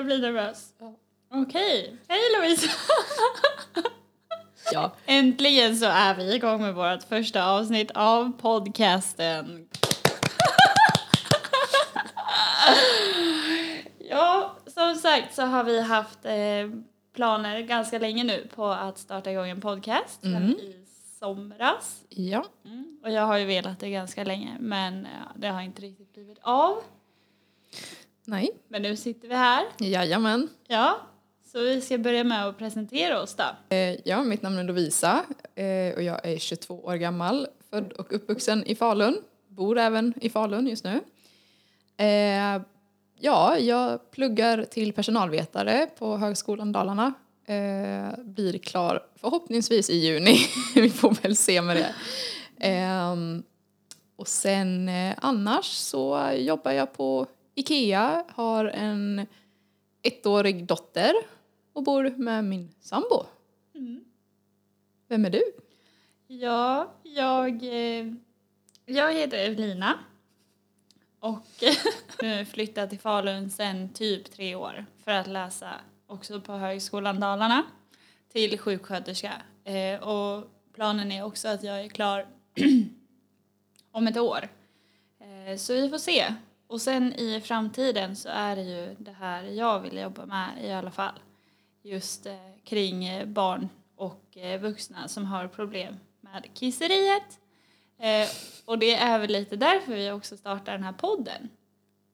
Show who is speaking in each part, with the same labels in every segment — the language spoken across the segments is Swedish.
Speaker 1: Jag blir nervös.
Speaker 2: Ja.
Speaker 1: Okej. Hej Louise!
Speaker 2: Ja.
Speaker 1: Äntligen så är vi igång med vårt första avsnitt av podcasten. ja, som sagt så har vi haft eh, planer ganska länge nu på att starta igång en podcast
Speaker 2: Mm.
Speaker 1: i somras.
Speaker 2: Ja.
Speaker 1: Mm. Och jag har ju velat det ganska länge men det har inte riktigt blivit av.
Speaker 2: Nej.
Speaker 1: Men nu sitter vi här.
Speaker 2: Jajamän.
Speaker 1: Ja, så vi ska börja med att presentera oss då.
Speaker 2: Eh, Ja, mitt namn är Lovisa eh, och jag är 22 år gammal, född och uppvuxen i Falun. Bor även i Falun just nu. Eh, Ja, jag pluggar till personalvetare på Högskolan Dalarna. Blir klar förhoppningsvis i juni. Vi får väl se med det. Ehm, Och sen annars så jobbar jag på Ikea, har en ettårig dotter och bor med min sambo.
Speaker 1: Mm.
Speaker 2: Vem är du?
Speaker 1: Ja, jag, eh, jag heter Evelina och nu flyttat till Falun sedan typ tre år för att läsa också på Högskolan Dalarna till sjuksköterska. Eh, och planen är också att jag är klar om ett år. Eh, så vi får se. Och sen i framtiden så är det ju det här jag vill jobba med i alla fall. Just eh, kring eh, barn och eh, vuxna som har problem med kisseriet. Eh, och det är väl lite därför vi också startar den här podden.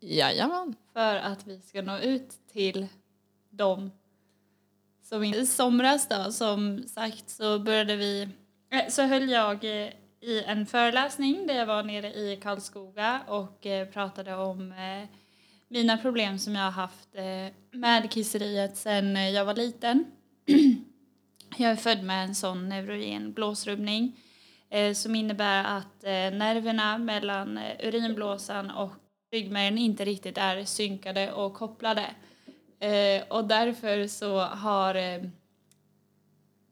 Speaker 2: Jajamän.
Speaker 1: För att vi ska nå ut till dem som. I somras då, som sagt, så började vi... eh, Så höll jag eh, i en föreläsning där jag var nere i Karlskoga och eh, pratade om eh, mina problem som jag har haft eh, med kisseriet sedan jag var liten. Jag är född med en sån neurogen blåsrubbning som innebär att nerverna mellan urinblåsan och ryggmärgen inte riktigt är synkade och kopplade. Och därför så har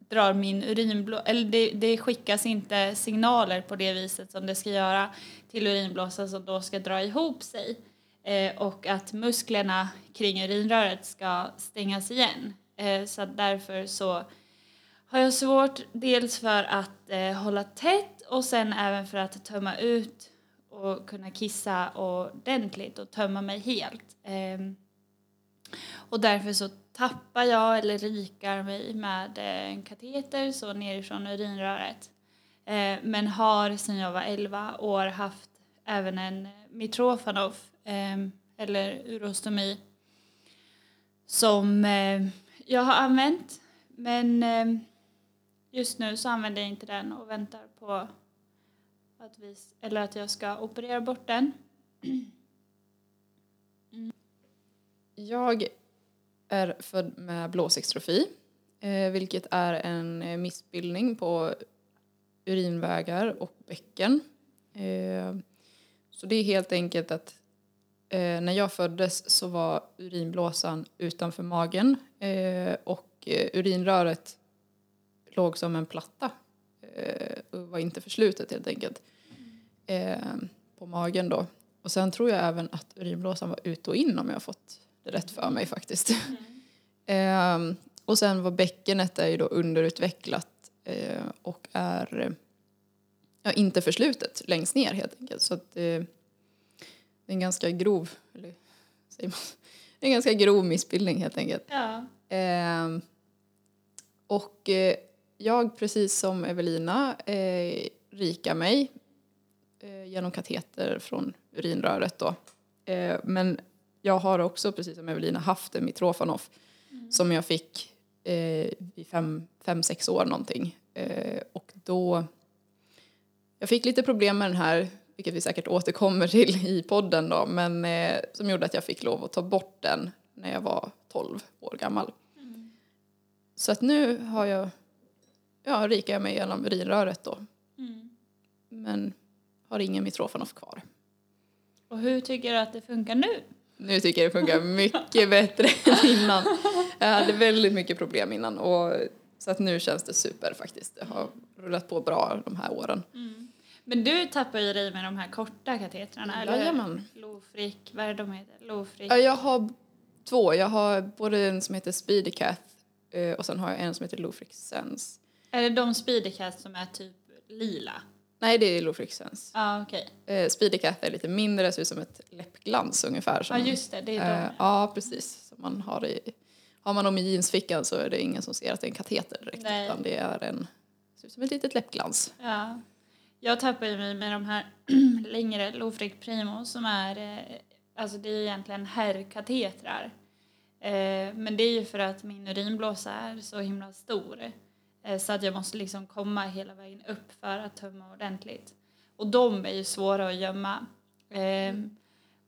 Speaker 1: drar min urinblå... Eller det, det skickas inte signaler på det viset som det ska göra till urinblåsan som då ska dra ihop sig. Eh, och att musklerna kring urinröret ska stängas igen. Eh, så därför så har jag svårt dels för att eh, hålla tätt och sen även för att tömma ut och kunna kissa ordentligt och tömma mig helt. Ehm, och därför så tappar jag eller rikar mig med eh, en kateter så nerifrån urinröret. Eh, men har sedan jag var 11 år haft även en mitrofanoff eh, eller urostomi som jag har använt. Men just nu så använder jag inte den och väntar på att, vi, eller att jag ska operera bort den. Mm.
Speaker 2: Jag är född med blåsextrofi, eh, vilket är en eh, missbildning på urinvägar och bäcken. Eh, så det är helt enkelt att när jag föddes så var urinblåsan utanför magen och urinröret låg som en platta och var inte förslutet helt enkelt på magen då. Och sen tror jag även att urinblåsan var ut och in om jag fått rätt för mig faktiskt. Ehm, och sen var bäckenet är ju då underutvecklat eh, och är eh, ja, inte förslutet längst ner helt enkelt. Så att eh, det är en ganska grov, eller säger man, en ganska grov missbildning helt enkelt.
Speaker 1: Ja.
Speaker 2: Ehm, och eh, jag, precis som Evelina, eh, rikar mig eh, genom kateter från urinröret. Då. Eh, men jag har också, precis som Evelina, haft en Mitrofanov som jag fick eh, i fem, fem, sex år någonting. Eh, och då... Jag fick lite problem med den här, vilket vi säkert återkommer till i podden då, men eh, som gjorde att jag fick lov att ta bort den när jag var 12 år gammal. Så att nu har jag, ja, rikar jag mig genom urinröret då.
Speaker 1: Mm.
Speaker 2: Men har ingen Mitrofanov kvar.
Speaker 1: Och hur tycker du att det funkar nu?
Speaker 2: Nu tycker jag det funkar mycket bättre än innan. Jag hade väldigt mycket problem innan och så att nu känns det super faktiskt. Det har rullat på bra de här åren.
Speaker 1: Men du tappar ju dig med de här korta katetrarna, eller?
Speaker 2: Jajamän.
Speaker 1: Lofrick, vad är de heter? Lofrick.
Speaker 2: Ja, Jag har två. Jag har både en som heter Speedycath eh, och sen har jag en som heter Lofrix Sense.
Speaker 1: Är det de Speedycats som är typ lila?
Speaker 2: Nej, det är Lofrix Sense.
Speaker 1: Ja, okej.
Speaker 2: Eh, Speedycath är lite mindre, ser ut som ett läppglans ungefär.
Speaker 1: Ja,
Speaker 2: Som,
Speaker 1: just det. Det är
Speaker 2: eh,
Speaker 1: de.
Speaker 2: ja, precis. Som man har, i, har man dem i jeansfickan så är det ingen som ser att det är en kateter direkt.
Speaker 1: Nej.
Speaker 2: Utan det är en, ser ut som ett litet läppglans.
Speaker 1: Ja. Jag tappar ju mig med de här längre Lofric Primo som är, eh, alltså det är egentligen herrkatetrar. Eh, men det är ju för att min urinblåsa är så himla stor. Eh, så att jag måste liksom komma hela vägen upp för att tömma ordentligt. Och de är ju svåra att gömma. Mm.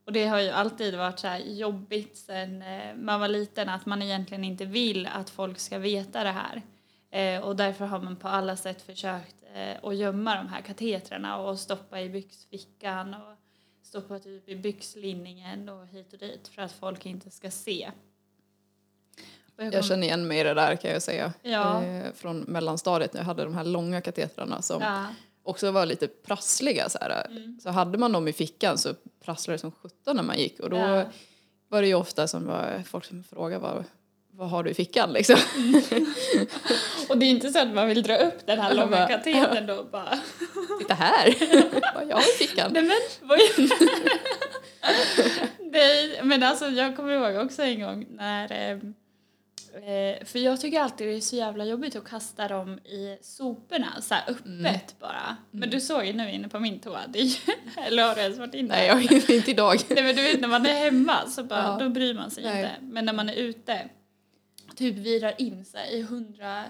Speaker 1: och det har ju alltid varit så här jobbigt sen eh, man var liten att man egentligen inte vill att folk ska veta det här. Eh, och därför har man på alla sätt försökt att gömma de här katetrarna och stoppa i byxfickan och stoppa typ i byxlinningen och hit och dit för att folk inte ska se.
Speaker 2: Jag
Speaker 1: kom-
Speaker 2: känner igen mig i det där kan jag säga.
Speaker 1: Ja.
Speaker 2: Eh, från mellanstadiet när jag hade de här långa katetrarna som
Speaker 1: Ja,
Speaker 2: också var lite prassliga. Så, här.
Speaker 1: Mm.
Speaker 2: så hade man dem i fickan så prasslade det som sjutton när man gick. Och då
Speaker 1: Ja.
Speaker 2: var det ju ofta som var folk som frågade vad, vad har du i fickan liksom.
Speaker 1: och det är inte så att man vill dra upp den här
Speaker 2: Jag
Speaker 1: långa
Speaker 2: bara-
Speaker 1: katetern då och bara
Speaker 2: Titta här, vad jag har i fickan.
Speaker 1: Nej men vad Nej, men alltså jag kommer ihåg också en gång när ehm, eh, för jag tycker alltid det är så jävla jobbigt att kasta dem i soporna så här öppet bara. Men du såg ju nu inne på min toa, det är eller har du ens varit inne?
Speaker 2: Nej, jag har inte idag.
Speaker 1: Nej men du vet när man är hemma så bara,
Speaker 2: Ja.
Speaker 1: då bryr man sig
Speaker 2: Nej.
Speaker 1: inte. Men när man är ute, typ virar in sig i hundra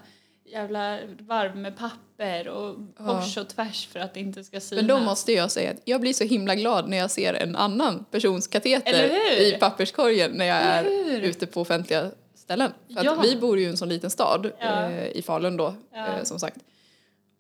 Speaker 1: jävla varv med papper och kors och tvärs för att det inte ska synas.
Speaker 2: Men då måste jag säga att jag blir så himla glad när jag ser en annan persons kateter i papperskorgen när jag är ute på offentliga ställen. För
Speaker 1: Ja.
Speaker 2: vi bor ju i en sån liten stad
Speaker 1: Ja.
Speaker 2: eh, i Falun då,
Speaker 1: Ja.
Speaker 2: eh, som sagt.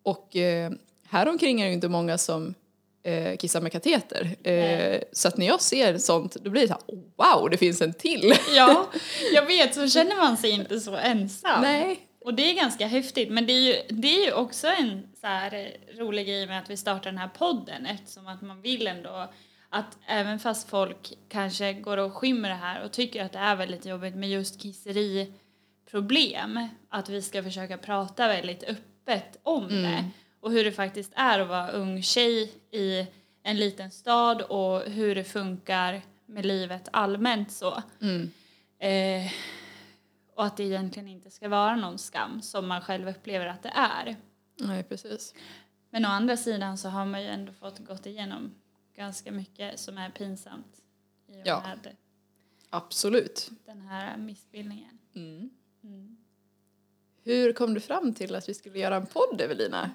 Speaker 2: Och eh, här omkring är det ju inte många som eh, kissar med kateter. Eh, så att när jag ser sånt då blir det så här, oh, wow, det finns en till.
Speaker 1: Ja, jag vet, så känner man sig inte så ensam.
Speaker 2: Nej.
Speaker 1: Och det är ganska häftigt, men det är ju, det är ju också en så eh, rolig grej med att vi startar den här podden eftersom att man vill ändå att även fast folk kanske går och skymmer det här och tycker att det är väldigt jobbigt med just kisseriproblem, att vi ska försöka prata väldigt öppet om det och hur det faktiskt är att vara ung tjej i en liten stad och hur det funkar med livet allmänt så. Eh, och att det egentligen inte ska vara någon skam som man själv upplever att det är.
Speaker 2: Nej, precis.
Speaker 1: Men å andra sidan så har man ju ändå fått gått igenom ganska mycket som är pinsamt i och
Speaker 2: Ja.
Speaker 1: med
Speaker 2: Absolut.
Speaker 1: den här missbildningen.
Speaker 2: Mm.
Speaker 1: Mm.
Speaker 2: Hur kom du fram till att vi skulle göra en podd, Evelina?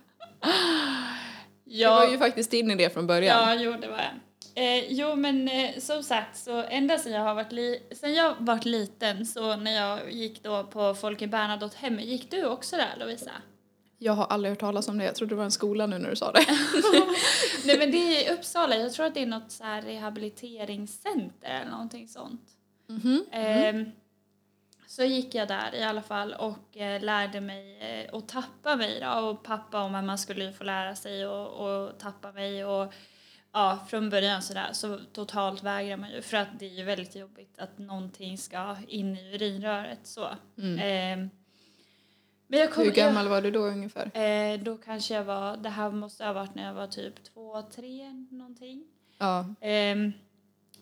Speaker 1: Ja,
Speaker 2: Det var ju faktiskt din idé från början.
Speaker 1: ja, jo det var jag. Eh, jo men eh, som sagt så ända sedan jag har varit, li- sen jag varit liten så när jag gick då på Folke Bernadotte hem, gick du också där Lovisa?
Speaker 2: Jag har aldrig hört talas om det. Jag trodde det var en skola nu när du sa det.
Speaker 1: Nej men det är i Uppsala, jag tror att det är något så rehabiliteringscenter eller någonting sånt.
Speaker 2: Mhm.
Speaker 1: Ehm, så gick jag där i alla fall och eh, lärde mig eh, att tappa mig då och pappa och mamma skulle ju få lära sig och, och tappa mig och ja, från början sådär så totalt vägrar man ju för att det är ju väldigt jobbigt att någonting ska in i urinröret så. Ehm, men jag kom,
Speaker 2: Hur gammal var du då ungefär?
Speaker 1: Jag, eh, då kanske jag var, det här måste ha varit när jag var typ två, tre någonting.
Speaker 2: Ja.
Speaker 1: Ehm,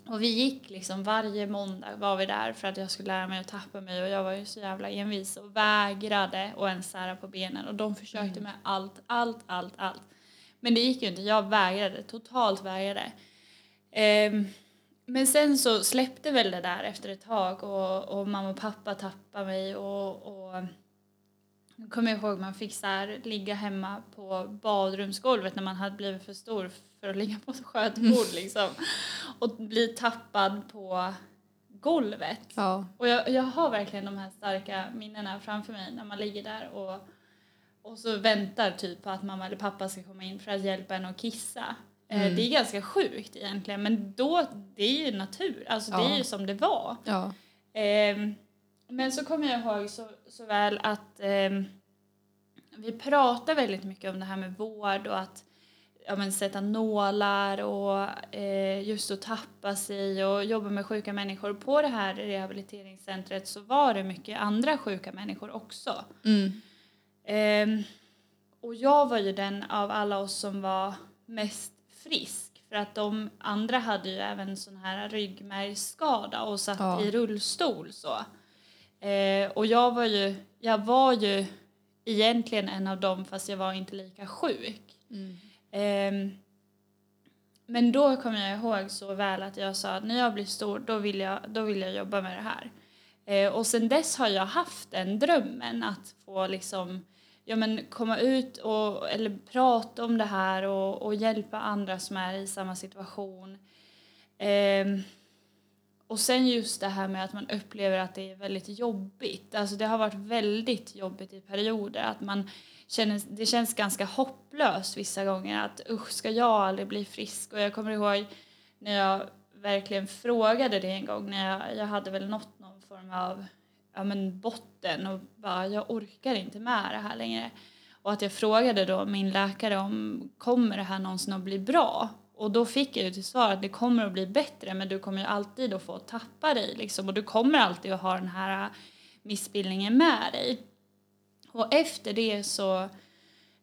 Speaker 1: och vi gick liksom varje måndag var vi där för att jag skulle lära mig att tappa mig och jag var ju så jävla envis och vägrade att ens sära på benen och de försökte med allt, allt, allt, allt. Men det gick ju inte, jag vägrade, totalt vägrade. Ehm, men sen så släppte väl det där efter ett tag och, och mamma och pappa tappade mig och, och jag kommer ihåg man fick så här, ligga hemma på badrumsgolvet när man hade blivit för stor för att ligga på ett skötbord liksom. Och bli tappad på golvet.
Speaker 2: Ja.
Speaker 1: Och jag, jag har verkligen de här starka minnena framför mig när man ligger där och, och så väntar typ på att mamma eller pappa ska komma in för att hjälpa en att kissa. Eh, Det är ganska sjukt egentligen men då, det är ju natur, alltså det är
Speaker 2: Ja.
Speaker 1: ju som det var.
Speaker 2: Ja.
Speaker 1: Ehm, men så kommer jag ihåg så, så väl att ehm, vi pratar väldigt mycket om det här med vård och att ja, men sätta nålar och eh, just att tappa sig och jobba med sjuka människor. På det här rehabiliteringscentret så var det mycket andra sjuka människor också.
Speaker 2: Mm.
Speaker 1: Ehm, och jag var ju den av alla oss som var mest frisk för att de andra hade ju även sån här ryggmärgsskada och satt
Speaker 2: Ja.
Speaker 1: i rullstol så. Eh, och jag var ju, jag var ju egentligen en av dem fast jag var inte lika sjuk.
Speaker 2: Mm.
Speaker 1: Ehm, men då kommer jag ihåg så väl att jag sa att när jag blir stor då vill jag, då vill jag jobba med det här. Eh, och sen dess har jag haft den drömmen att få liksom, ja men komma ut och eller prata om det här och, och hjälpa andra som är i samma situation. Ehm, och sen just det här med att man upplever att det är väldigt jobbigt. Alltså det har varit väldigt jobbigt i perioder. Att man känner, det känns ganska hopplöst vissa gånger att usch, ska jag aldrig bli frisk? Och jag kommer ihåg när jag verkligen frågade det en gång när jag, jag hade väl nått någon form av ja, men botten och bara jag orkar inte med det här längre. Och att jag frågade då min läkare om kommer det här någonsin att bli bra? Och då fick jag ju till svar att det kommer att bli bättre men du kommer ju alltid att få tappa dig liksom och du kommer alltid att ha den här äh, missbildningen med dig. Och efter det så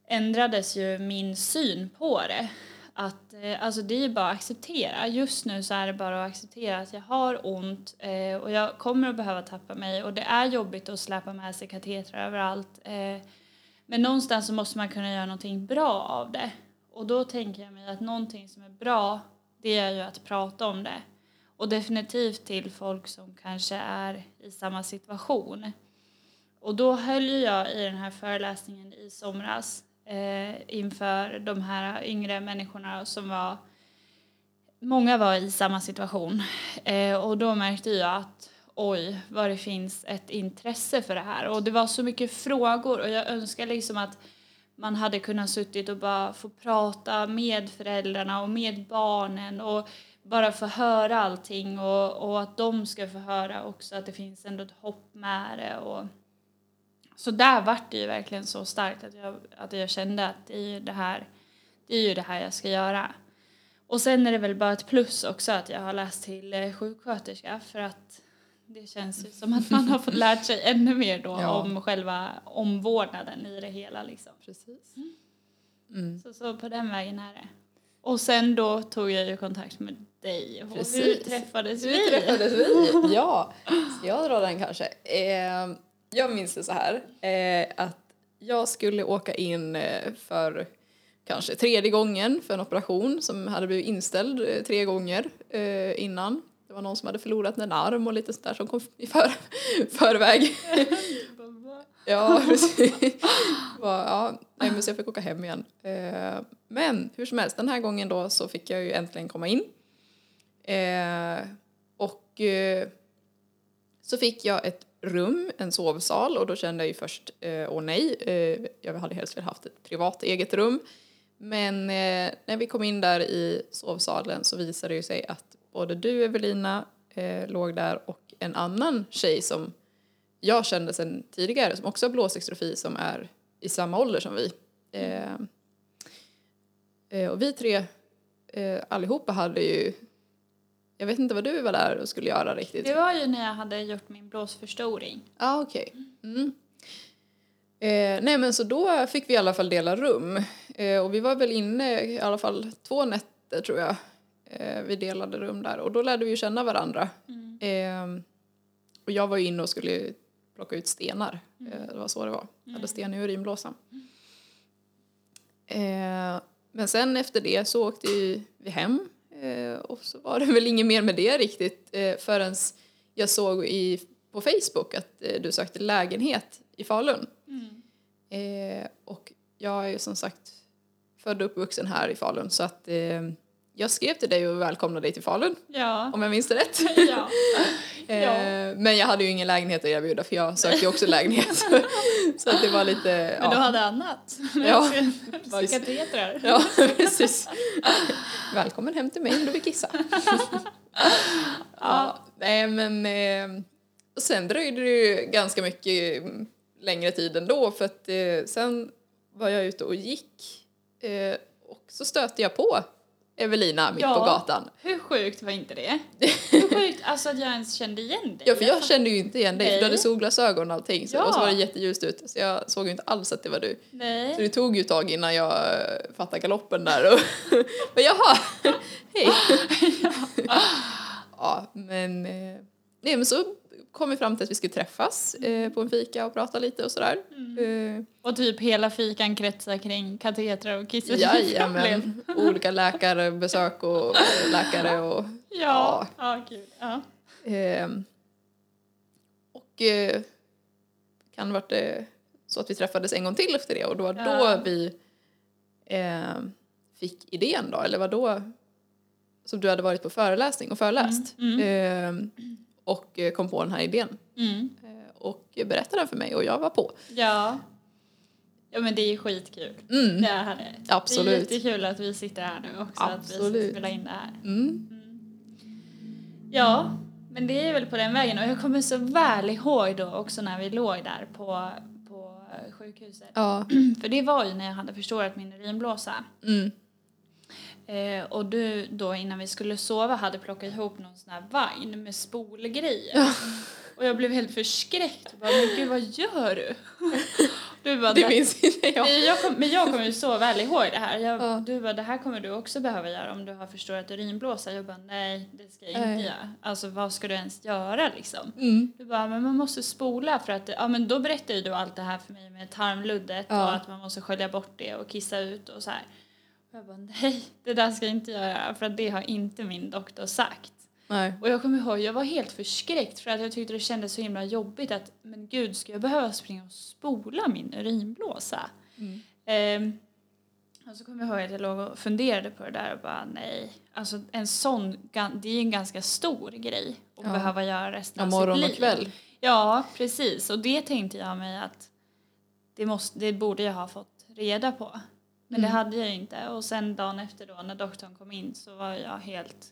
Speaker 1: ändrades ju min syn på det. Att, äh, alltså det är ju bara att acceptera. Just nu så är det bara att acceptera att jag har ont eh, och jag kommer att behöva tappa mig och det är jobbigt att släpa med sig katetrar överallt. Eh, men någonstans så måste man kunna göra någonting bra av det. Och då tänker jag mig att någonting som är bra, det är ju att prata om det. Och definitivt till folk som kanske är i samma situation. Och då höll jag i den här föreläsningen i somras eh, inför de här yngre människorna som var Många var i samma situation eh, och då märkte jag att oj, vad det finns ett intresse för det här. Och det var så mycket frågor och jag önskar liksom att man hade kunnat suttit och bara få prata med föräldrarna och med barnen och bara få höra allting och, och att de ska få höra också att det finns ändå ett hopp med det. Och, så där vart det ju verkligen så starkt att jag, att jag kände att det är ju det här, det är ju det här jag ska göra. Och sen är det väl bara ett plus också att jag har läst till eh, sjuksköterska för att det känns ju som att man har fått lärt sig ännu mer då
Speaker 2: Ja.
Speaker 1: om själva omvårdnaden i det hela liksom.
Speaker 2: Precis. Mm.
Speaker 1: Så, så på den vägen är det. Och sen då tog jag ju kontakt med dig. Och hur
Speaker 2: Precis.
Speaker 1: träffades
Speaker 2: Hur
Speaker 1: vi?
Speaker 2: träffades vi? Ja, ska jag dra den kanske? Eh, jag minns det så här eh, att jag skulle åka in eh, för kanske tredje gången för en operation som hade blivit inställd eh, tre gånger eh, innan. Var någon som hade förlorat en arm och lite sånt där som kom i för, förväg. Ja, precis. Var, ja, nej, men så jag fick åka hem igen. Eh, men hur som helst, den här gången då så fick jag ju äntligen komma in. Eh, och eh, så fick jag ett rum, en sovsal och då kände jag ju först, åh nej, jag hade helst velat haft ett privat eget rum. Men eh, när vi kom in där i sovsalen så visade det ju sig att både du Evelina eh, låg där och en annan tjej som jag kände sedan tidigare som också har blåsextrofi som är i samma ålder som vi. Eh, eh, och vi tre eh, allihopa hade ju, jag vet inte vad du var där och skulle göra riktigt.
Speaker 1: Det var ju när jag hade gjort min blåsförstoring.
Speaker 2: Ja, ah, okej. Mm. Eh, nej, men så då fick vi i alla fall dela rum. Eh, och vi var väl inne i alla fall två nätter tror jag. Eh, vi delade rum där och då lärde vi känna varandra. Eh, och jag var ju inne och skulle plocka ut stenar. Eh, det var så det var. Jag hade sten i urinblåsan. Eh, men sen efter det så åkte vi hem. Eh, och så var det väl inget mer med det riktigt eh, förrän jag såg i, på Facebook att eh, du sökte lägenhet i Falun. Eh, och jag är ju som sagt född och uppvuxen här i Falun så att eh, jag skrev till dig och välkomnade dig till Falun
Speaker 1: Ja.
Speaker 2: om jag minns det rätt.
Speaker 1: ja.
Speaker 2: Eh,
Speaker 1: Ja.
Speaker 2: Men jag hade ju ingen lägenhet att erbjuda för jag sökte ju också lägenhet. så att det var lite,
Speaker 1: Men du
Speaker 2: ja.
Speaker 1: hade annat?
Speaker 2: Ja.
Speaker 1: Katetrar?
Speaker 2: Ja, precis. Välkommen hem till mig om du vill kissa. ja, nej men eh, och sen dröjde det ju ganska mycket längre tid ändå för att eh, sen var jag ute och gick eh, och så stöter jag på Evelina mitt
Speaker 1: Ja.
Speaker 2: på gatan.
Speaker 1: Hur sjukt var inte det? Hur sjukt, alltså att jag ens kände igen dig.
Speaker 2: Ja, för jag kände ju inte igen dig,
Speaker 1: Nej.
Speaker 2: du hade solglasögon och allting. Så,
Speaker 1: Ja.
Speaker 2: Och så var det jätteljust ute, så jag såg ju inte alls att det var du. Så
Speaker 1: Nej.
Speaker 2: det tog ju ett tag innan jag eh, fattade galoppen där och men jaha, hej. ja, men, eh, nej, men så kom vi fram till att vi skulle träffas eh, på en fika och prata lite och sådär. Eh,
Speaker 1: Och typ hela fikan kretsar kring katetrar och
Speaker 2: Jajamän, olika läkarbesök och och läkare och
Speaker 1: Ja, ja, gud. Ja.
Speaker 2: Ehm, och eh, kan varit eh, så att vi träffades en gång till efter det. Och då var
Speaker 1: Ja.
Speaker 2: då vi eh, fick idén då, eller var då som du hade varit på föreläsning och föreläst
Speaker 1: Mm,
Speaker 2: Ehm, och eh, kom på den här idén
Speaker 1: Mm.
Speaker 2: eh, och berättade den för mig och jag var på.
Speaker 1: Ja. Ja men det är skitkul.
Speaker 2: Mm.
Speaker 1: Det är det.
Speaker 2: Absolut.
Speaker 1: Det är jättekul att vi sitter här nu också. Att vi
Speaker 2: Absolut.
Speaker 1: ska spela in det här.
Speaker 2: Mm.
Speaker 1: Ja, men det är väl på den vägen. Och jag kommer så väl ihåg då också när vi låg där på, på sjukhuset.
Speaker 2: Ja.
Speaker 1: För det var ju när jag hade förstorat min urinblåsa.
Speaker 2: Mm.
Speaker 1: Eh, och du då innan vi skulle sova hade plockat ihop någon sån här vagn med spolgrejer. Och jag blev helt förskräckt. Jag bara, men gud vad gör du? Du bara,
Speaker 2: Det minns inte jag.
Speaker 1: Jag kom, men jag kommer ju så väl ihåg det här. Jag,
Speaker 2: Ja.
Speaker 1: Du bara, det här kommer du också behöva göra om du har förstorat urinblåsa. Jag bara, nej det ska jag inte
Speaker 2: Nej.
Speaker 1: göra. Alltså vad ska du ens göra liksom?
Speaker 2: Mm.
Speaker 1: Du bara, men man måste spola för att, ja men då berättade ju du allt det här för mig med tarmluddet
Speaker 2: Ja.
Speaker 1: och att man måste skölja bort det och kissa ut och så här. Och jag bara, nej det där ska jag inte göra för att det har inte min doktor sagt.
Speaker 2: Nej.
Speaker 1: Och jag kommer ihåg, jag var helt förskräckt för att jag tyckte det kändes så himla jobbigt att men gud, ska jag behöva springa och spola min urinblåsa?
Speaker 2: Mm.
Speaker 1: Ehm, och så kommer jag ihåg att jag låg och funderade på det där och bara nej, alltså en sån, det är ju en ganska stor grej att
Speaker 2: Ja.
Speaker 1: behöva göra resten
Speaker 2: Ja,
Speaker 1: av
Speaker 2: morgon
Speaker 1: sitt
Speaker 2: och
Speaker 1: liv.
Speaker 2: kväll.
Speaker 1: Ja, precis. Och det tänkte jag mig att det, måste, det borde jag ha fått reda på. Men det
Speaker 2: Mm.
Speaker 1: hade jag inte. Och sen dagen efter då när doktorn kom in så var jag helt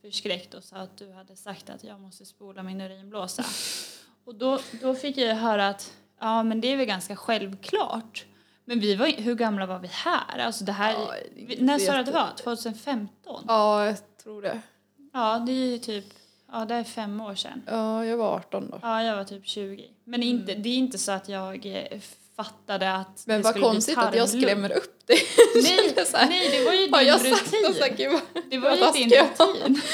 Speaker 1: förskräckt och sa att du hade sagt att jag måste spola min urinblåsa. och då, då fick jag höra att ja men det är väl ganska självklart. Men vi var, hur gamla var vi här? Alltså det här,
Speaker 2: Ja, det
Speaker 1: när sa du att det var? 2015?
Speaker 2: Ja, jag tror det.
Speaker 1: Ja, det är ju typ, ja det är fem år sedan.
Speaker 2: Ja, jag var 18 då.
Speaker 1: Ja, jag var typ 20. Men inte, det är inte så att jag eh, fattade att
Speaker 2: Men vad
Speaker 1: skulle bli
Speaker 2: konstigt att jag skrämmer upp dig.
Speaker 1: Nej, nej, det var ju din
Speaker 2: jag sagt
Speaker 1: rutin.
Speaker 2: gud vad-
Speaker 1: Det var ju din rutin.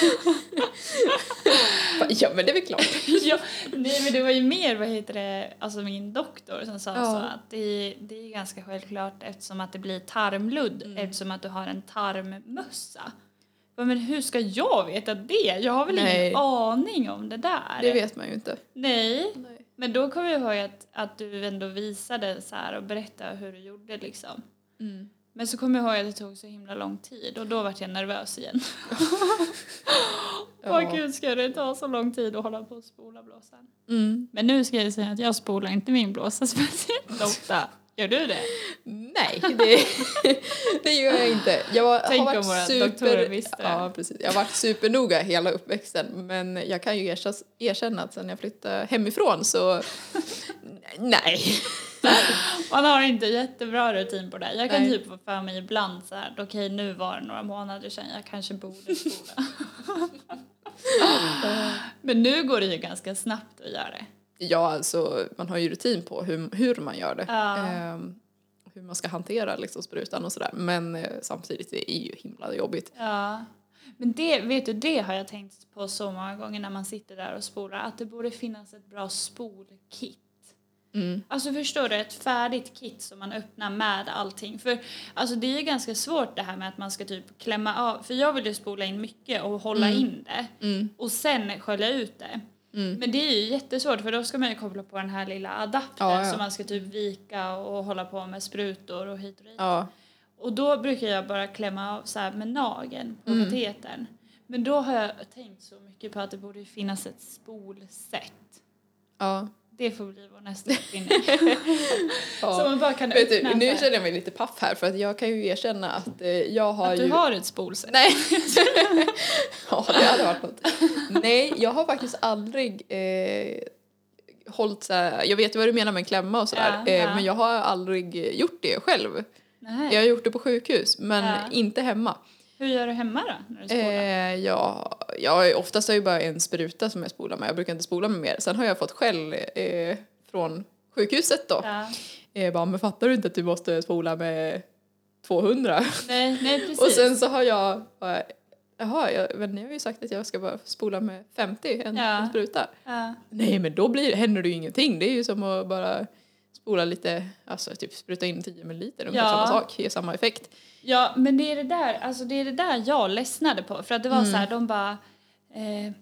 Speaker 2: Ja men det är väl klart.
Speaker 1: ja, nej, men det var ju mer, vad heter det, alltså min doktor som sa
Speaker 2: Ja.
Speaker 1: så att det, det är ganska självklart eftersom att det blir tarmludd
Speaker 2: Mm.
Speaker 1: eftersom att du har en tarmmössa. Men hur ska jag veta det? Jag har väl
Speaker 2: Nej.
Speaker 1: ingen aning om det där.
Speaker 2: Det vet man ju inte.
Speaker 1: Nej,
Speaker 2: Nej.
Speaker 1: Men då kommer jag ihåg att, att du ändå visade så här och berättade hur du gjorde liksom.
Speaker 2: Mm.
Speaker 1: Men så kommer jag ihåg att det tog så himla lång tid och då vart jag nervös igen. Åh
Speaker 2: Ja.
Speaker 1: gud, ska det ta så lång tid att hålla på och spola blåsan?
Speaker 2: Mm.
Speaker 1: Men nu ska jag säga att jag spolar inte min blåsa speciellt ofta. Gör du det?
Speaker 2: Nej, det, det gör jag inte. Jag var,
Speaker 1: Tänk
Speaker 2: har
Speaker 1: om våra
Speaker 2: varit
Speaker 1: doktorer
Speaker 2: super,
Speaker 1: visste det.
Speaker 2: ja, precis. Jag har varit supernoga hela uppväxten men jag kan ju erkänna, att sen jag flyttade hemifrån så nej.
Speaker 1: Man har inte jättebra rutin på det. Jag kan
Speaker 2: Nej.
Speaker 1: typ få för mig ibland så här, okej nu var det några månader sedan jag kanske borde spola. Men nu går det ju ganska snabbt att göra det.
Speaker 2: Ja, alltså man har ju rutin på hur, hur man gör det.
Speaker 1: Ja.
Speaker 2: Ehm, hur man ska hantera liksom, sprutan och sådär. Men eh, samtidigt, det är ju himla jobbigt.
Speaker 1: Ja. Men det, vet du, det har jag tänkt på så många gånger när man sitter där och spolar, att det borde finnas ett bra spolkit.
Speaker 2: Mm.
Speaker 1: Alltså förstår du, ett färdigt kit som man öppnar med allting. För alltså det är ju ganska svårt det här med att man ska typ klämma av, för jag vill ju spola in mycket och hålla in det
Speaker 2: Mm.
Speaker 1: och sen skölja ut det.
Speaker 2: Mm.
Speaker 1: Men det är ju jättesvårt för då ska man ju koppla på den här lilla adaptern
Speaker 2: Ja, ja.
Speaker 1: som man ska typ vika och hålla på med sprutor och hit och dit.
Speaker 2: Ja.
Speaker 1: Och då brukar jag bara klämma av så här med nageln på
Speaker 2: Mm.
Speaker 1: katetern. Men då har jag tänkt så mycket på att det borde finnas ett spolsätt.
Speaker 2: ja.
Speaker 1: Det får bli vår nästa uppfinning.
Speaker 2: ja.
Speaker 1: Så man bara kan
Speaker 2: Vet du, nu känner jag mig lite paff här för att jag kan ju erkänna att eh, jag har
Speaker 1: Att
Speaker 2: ju...
Speaker 1: du har ett spolsätt.
Speaker 2: Nej. ja, det hade varit något. Nej, jag har faktiskt aldrig eh, hållit så här, jag vet ju vad du menar med en klämma och sådär,
Speaker 1: Ja,
Speaker 2: eh,
Speaker 1: ja.
Speaker 2: men jag har aldrig gjort det själv.
Speaker 1: Nej.
Speaker 2: Jag har gjort det på sjukhus, men inte hemma.
Speaker 1: Hur gör du hemma då? När du spolar?
Speaker 2: Eh, ja, jag, oftast har jag bara en spruta som jag spolar med. Jag brukar inte spola med mer. Sen har jag fått skäll eh, från sjukhuset då.
Speaker 1: ja.
Speaker 2: Eh, bara, men fattar du inte att du måste spola med 200?
Speaker 1: Nej, nej, precis.
Speaker 2: Och sen så har jag bara, jaha, jag, men ni har ju sagt att jag ska bara spola med 50, en,
Speaker 1: Ja.
Speaker 2: en spruta.
Speaker 1: ja.
Speaker 2: Nej men då blir, händer det ju ingenting. Det är ju som att bara spola lite, alltså typ spruta in 10 milliliter, ungefär
Speaker 1: Ja.
Speaker 2: samma sak, ger samma effekt.
Speaker 1: Ja, men det är det där, alltså det är det där jag ledsnade på. För att det var
Speaker 2: Mm.
Speaker 1: så här, de bara... Eh,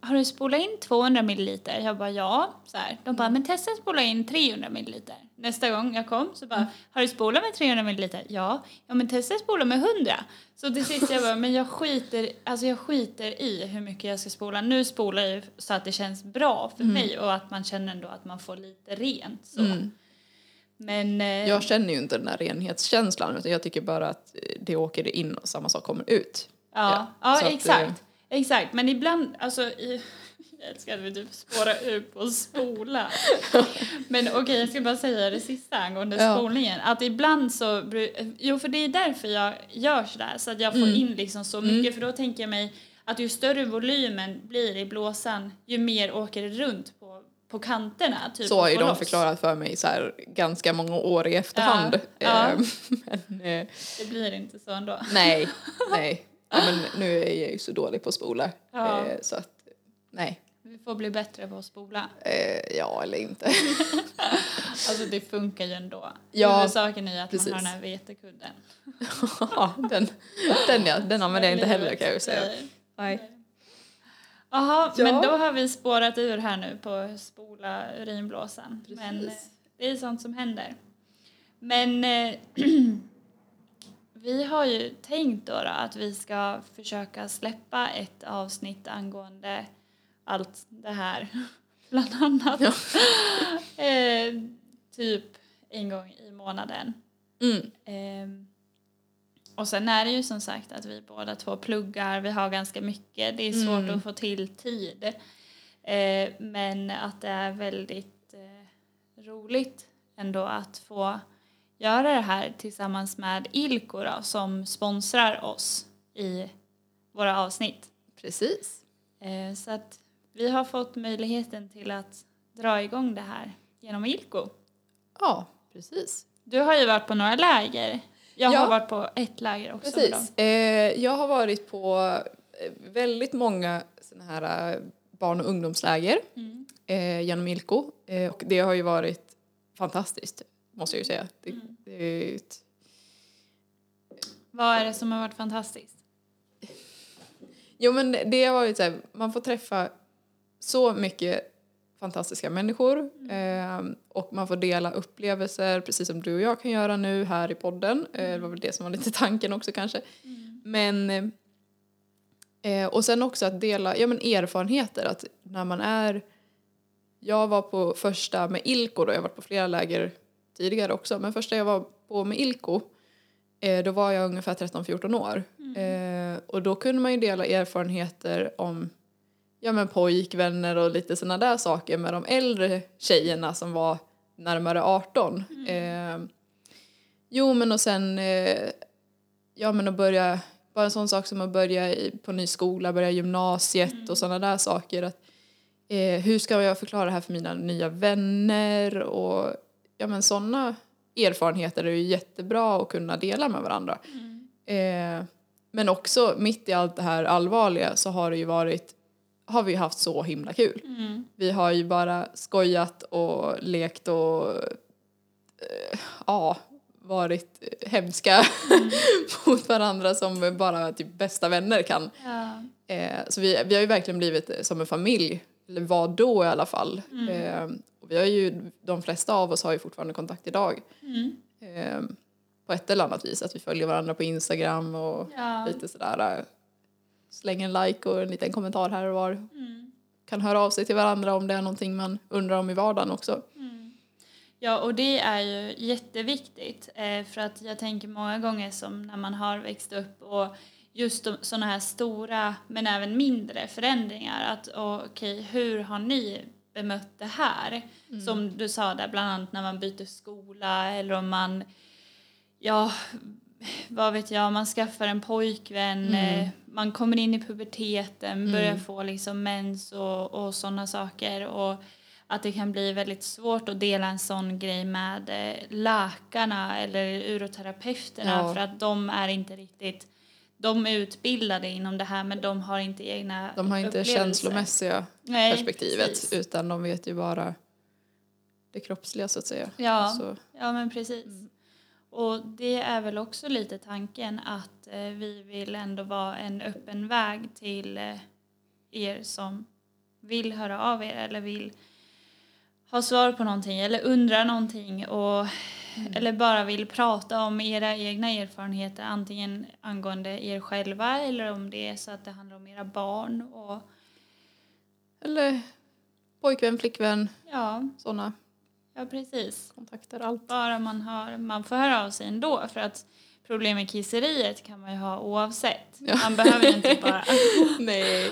Speaker 1: har du spolat in 200 milliliter? Jag bara ja. Så här. De bara, men testa att spola in 300 milliliter. Nästa gång jag kom så bara,
Speaker 2: Mm.
Speaker 1: har du spolat med 300 milliliter? Ja. Ja, men testa att spola med 100. Så till sist jag bara, men jag skiter, alltså jag skiter i hur mycket jag ska spola. Nu spolar jag så att det känns bra för mig och att man känner ändå att man får lite rent. Så.
Speaker 2: Mm.
Speaker 1: Men... Eh,
Speaker 2: Jag känner ju inte den där renhetskänslan utan jag tycker bara att det åker in och samma sak kommer ut.
Speaker 1: Ja,
Speaker 2: Ja,
Speaker 1: ja,
Speaker 2: så att,
Speaker 1: exakt. Exakt, men ibland, alltså, i, jag älskar att vi typ spårar ut på spola. men okej, jag ska bara säga det sista angående
Speaker 2: Ja.
Speaker 1: spolningen. Att ibland så, bru- jo för det är därför jag gör sådär, så att jag får
Speaker 2: Mm.
Speaker 1: in liksom så mycket, för då tänker jag mig att ju större volymen blir i blåsan, ju mer åker det runt på, på kanterna. Typ,
Speaker 2: Så har ju de
Speaker 1: loss.
Speaker 2: förklarat för mig så här ganska många år i efterhand.
Speaker 1: Ja,
Speaker 2: Eh, Men eh,
Speaker 1: Det blir inte så ändå.
Speaker 2: nej, nej. Ja, men nu är jag ju så dålig på att spola.
Speaker 1: Ja.
Speaker 2: Eh, Så att, nej.
Speaker 1: Vi får bli bättre på att spola.
Speaker 2: Eh, Ja eller inte.
Speaker 1: Alltså det funkar ju ändå.
Speaker 2: Ja,
Speaker 1: Huvudsaken är ju att
Speaker 2: precis.
Speaker 1: man har den här vetekudden.
Speaker 2: Ja, den, den, ja, den använder jag inte heller kan jag ju säga. Nej.
Speaker 1: Jaha,
Speaker 2: Ja.
Speaker 1: men då har vi spårat ur här nu på spola urinblåsan.
Speaker 2: Precis.
Speaker 1: Men eh, det är sånt som händer. Men eh, vi har ju tänkt då, då att vi ska försöka släppa ett avsnitt angående allt det här. Bland annat. eh, typ en gång i månaden.
Speaker 2: Mm.
Speaker 1: Ehm, och sen är det ju som sagt att vi båda två pluggar, vi har ganska mycket, det är svårt
Speaker 2: Mm.
Speaker 1: att få till tid. Eh, men att det är väldigt eh, roligt ändå att få göra det här tillsammans med Ilko då, som sponsrar oss i våra avsnitt.
Speaker 2: Precis.
Speaker 1: Eh, så att vi har fått möjligheten till att dra igång det här genom Ilko.
Speaker 2: Ja, precis.
Speaker 1: Du har ju varit på några läger. Jag
Speaker 2: Ja.
Speaker 1: har varit på ett läger också.
Speaker 2: Precis. Eh, jag har varit på eh, väldigt många såna här eh, barn och ungdomsläger
Speaker 1: Mm.
Speaker 2: genom Ilko. Och det har ju varit fantastiskt, måste jag ju säga. Det,
Speaker 1: Mm.
Speaker 2: det är ett,
Speaker 1: Vad är det som har varit fantastiskt?
Speaker 2: jo men det har varit så här, man får träffa så mycket fantastiska människor eh, och man får dela upplevelser precis som du och jag kan göra nu här i podden. Eh, det var väl det som var lite tanken också kanske. Men eh, och sen också att dela ja, men erfarenheter. Att när man är... Jag var på första med Ilko då, jag har varit på flera läger tidigare också. Men första jag var på med Ilko, eh, då var jag ungefär 13-14 år. Eh, och då kunde man ju dela erfarenheter om ja, men pojkvänner och lite sådana där saker med de äldre tjejerna som var närmare 18. Eh, jo men och sen eh, ja men att börja, bara en sån sak som att börja i, på ny skola, börja gymnasiet och sådana där saker. Att, eh, hur ska jag förklara det här för mina nya vänner och ja men sådana erfarenheter är ju jättebra att kunna dela med varandra. Eh, men också mitt i allt det här allvarliga så har det ju varit, har vi haft så himla kul.
Speaker 1: Mm.
Speaker 2: Vi har ju bara skojat och lekt och eh, ja, varit hemska mot varandra som bara typ bästa vänner kan.
Speaker 1: Ja.
Speaker 2: Eh, så vi, vi har ju verkligen blivit som en familj, eller var då i alla fall. Eh, och vi har ju, de flesta av oss har ju fortfarande kontakt idag.
Speaker 1: Mm.
Speaker 2: Eh, på ett eller annat vis, att vi följer varandra på Instagram och
Speaker 1: Ja.
Speaker 2: lite sådär. Slänger en like och en liten kommentar här och var.
Speaker 1: Mm.
Speaker 2: Kan höra av sig till varandra om det är någonting man undrar om i vardagen också.
Speaker 1: Ja, och det är ju jätteviktigt. Eh, för att jag tänker många gånger som när man har växt upp och just sådana här stora men även mindre förändringar. Att okej, hur har ni bemött det här? Som du sa där, bland annat när man byter skola eller om man ja, vad vet jag, man skaffar en pojkvän,
Speaker 2: Mm.
Speaker 1: eh, man kommer in i puberteten, börjar
Speaker 2: Mm.
Speaker 1: få liksom mens och, och sådana saker. Och att det kan bli väldigt svårt att dela en sån grej med eh, läkarna eller uroterapeuterna
Speaker 2: Ja.
Speaker 1: för att de är inte riktigt de är utbildade inom det här men de har inte egna
Speaker 2: De har inte känslomässiga
Speaker 1: Nej,
Speaker 2: perspektivet
Speaker 1: precis.
Speaker 2: utan de vet ju bara det kroppsliga så att säga.
Speaker 1: Ja.
Speaker 2: Så,
Speaker 1: Ja, men precis.
Speaker 2: Mm.
Speaker 1: Och det är väl också lite tanken att eh, vi vill ändå vara en öppen väg till eh, er som vill höra av er eller vill ha svar på någonting eller undrar någonting och
Speaker 2: Mm.
Speaker 1: eller bara vill prata om era egna erfarenheter antingen angående er själva eller om det är så att det handlar om era barn och
Speaker 2: eller pojkvän, flickvän,
Speaker 1: ja,
Speaker 2: sådana
Speaker 1: ja precis.
Speaker 2: kontakter, allt.
Speaker 1: bara man har, man får höra av sig ändå för att problem med kisseriet kan man ju ha oavsett.
Speaker 2: Ja.
Speaker 1: Man, behöver ju inte bara,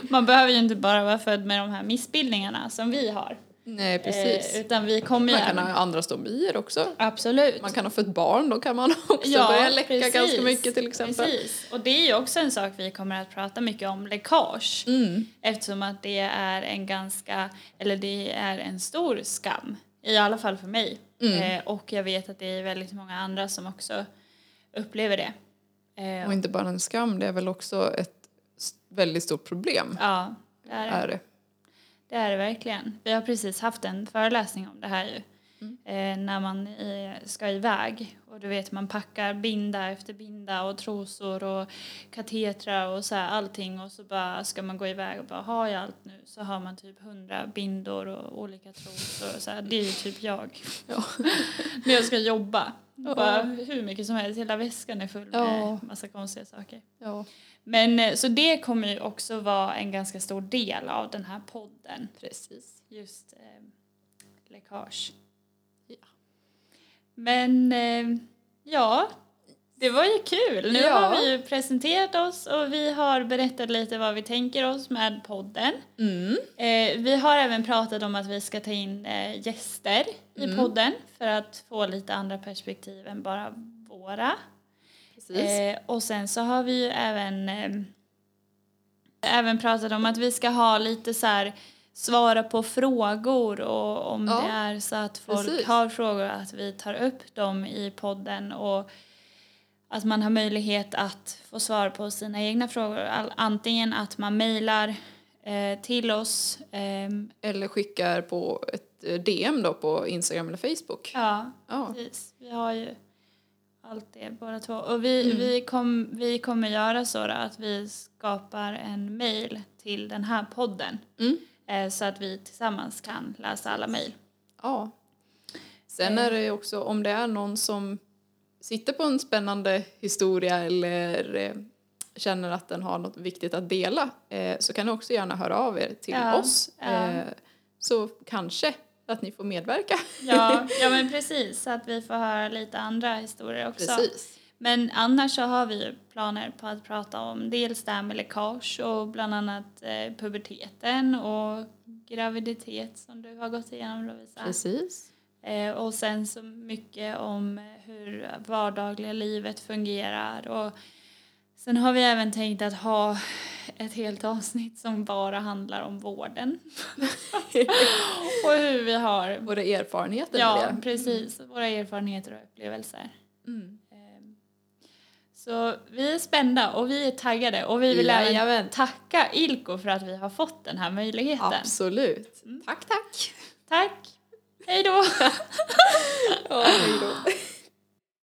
Speaker 1: man behöver ju inte bara vara född med de här missbildningarna som vi har.
Speaker 2: Nej, precis.
Speaker 1: Eh, utan vi kommer
Speaker 2: man kan ha andra stomier också.
Speaker 1: Absolut.
Speaker 2: Man kan ha fött barn, då kan man också börja läcka
Speaker 1: precis.
Speaker 2: ganska mycket till exempel.
Speaker 1: Precis. Och det är ju också en sak vi kommer att prata mycket om, läckage.
Speaker 2: Mm.
Speaker 1: Eftersom att det är en ganska, eller det är en stor skam. I alla fall för mig.
Speaker 2: Mm.
Speaker 1: Eh, och jag vet att det är väldigt många andra som också upplever det. Eh,
Speaker 2: Och inte bara en skam, det är väl också ett väldigt stort problem.
Speaker 1: ja, det är det.
Speaker 2: Är det.
Speaker 1: Det är det verkligen. Vi har precis haft en föreläsning om det här ju.
Speaker 2: Mm.
Speaker 1: Eh, när man eh, ska iväg och du vet man packar binda efter binda och trosor och katetrar och så här allting och så bara ska man gå iväg och bara har jag allt nu så har man typ hundra bindor och olika trosor och så här. Det är ju typ jag.
Speaker 2: Ja.
Speaker 1: När jag ska jobba.
Speaker 2: Ja.
Speaker 1: Bara hur mycket som helst, hela väskan är full med
Speaker 2: Ja.
Speaker 1: massa konstiga saker.
Speaker 2: Ja,
Speaker 1: Men eh, så det kommer ju också vara en ganska stor del av den här podden.
Speaker 2: precis.
Speaker 1: Just eh, läckage. Men eh, ja, det var ju kul. Nu
Speaker 2: Ja.
Speaker 1: har vi ju presenterat oss och vi har berättat lite vad vi tänker oss med podden.
Speaker 2: Mm.
Speaker 1: Eh, vi har även pratat om att vi ska ta in eh, gäster i
Speaker 2: Mm.
Speaker 1: podden för att få lite andra perspektiv än bara våra. Eh, och sen så har vi ju även, eh, även pratat om att vi ska ha lite så här svara på frågor och om
Speaker 2: Ja,
Speaker 1: det är så att folk
Speaker 2: precis.
Speaker 1: har frågor att vi tar upp dem i podden och att man har möjlighet att få svar på sina egna frågor. Antingen att man mejlar eh, till oss. ehm,
Speaker 2: Eller skickar på ett eh, DM då på Instagram eller Facebook.
Speaker 1: ja,
Speaker 2: Ja.
Speaker 1: Precis. Vi har ju allt det båda två. Och vi,
Speaker 2: Mm.
Speaker 1: vi, kom, vi kommer göra så då att vi skapar en mail till den här podden.
Speaker 2: Mm.
Speaker 1: Eh, så att vi tillsammans kan läsa alla mail.
Speaker 2: ja. Sen är det också om det är någon som sitter på en spännande historia eller eh, känner att den har något viktigt att dela eh, så kan ni också gärna höra av er till
Speaker 1: Ja,
Speaker 2: oss.
Speaker 1: ja.
Speaker 2: Så kanske att ni får medverka.
Speaker 1: Ja, ja men precis. Så att vi får höra lite andra historier också.
Speaker 2: Precis.
Speaker 1: Men annars så har vi planer på att prata om dels det här med läckage och bland annat eh, puberteten och graviditet som du har gått igenom Lovisa.
Speaker 2: Precis.
Speaker 1: Eh, och sen så mycket om hur vardagliga livet fungerar. Och sen har vi även tänkt att ha ett helt avsnitt som bara handlar om vården. och hur vi har,
Speaker 2: Våra erfarenheter
Speaker 1: ja precis, våra erfarenheter och upplevelser.
Speaker 2: Mm.
Speaker 1: Så vi är spända och vi är taggade och vi vill
Speaker 2: Jajamän.
Speaker 1: även tacka Ilko för att vi har fått den här möjligheten.
Speaker 2: Absolut. Mm. Tack, tack.
Speaker 1: Tack. Hej då. ja, hej då.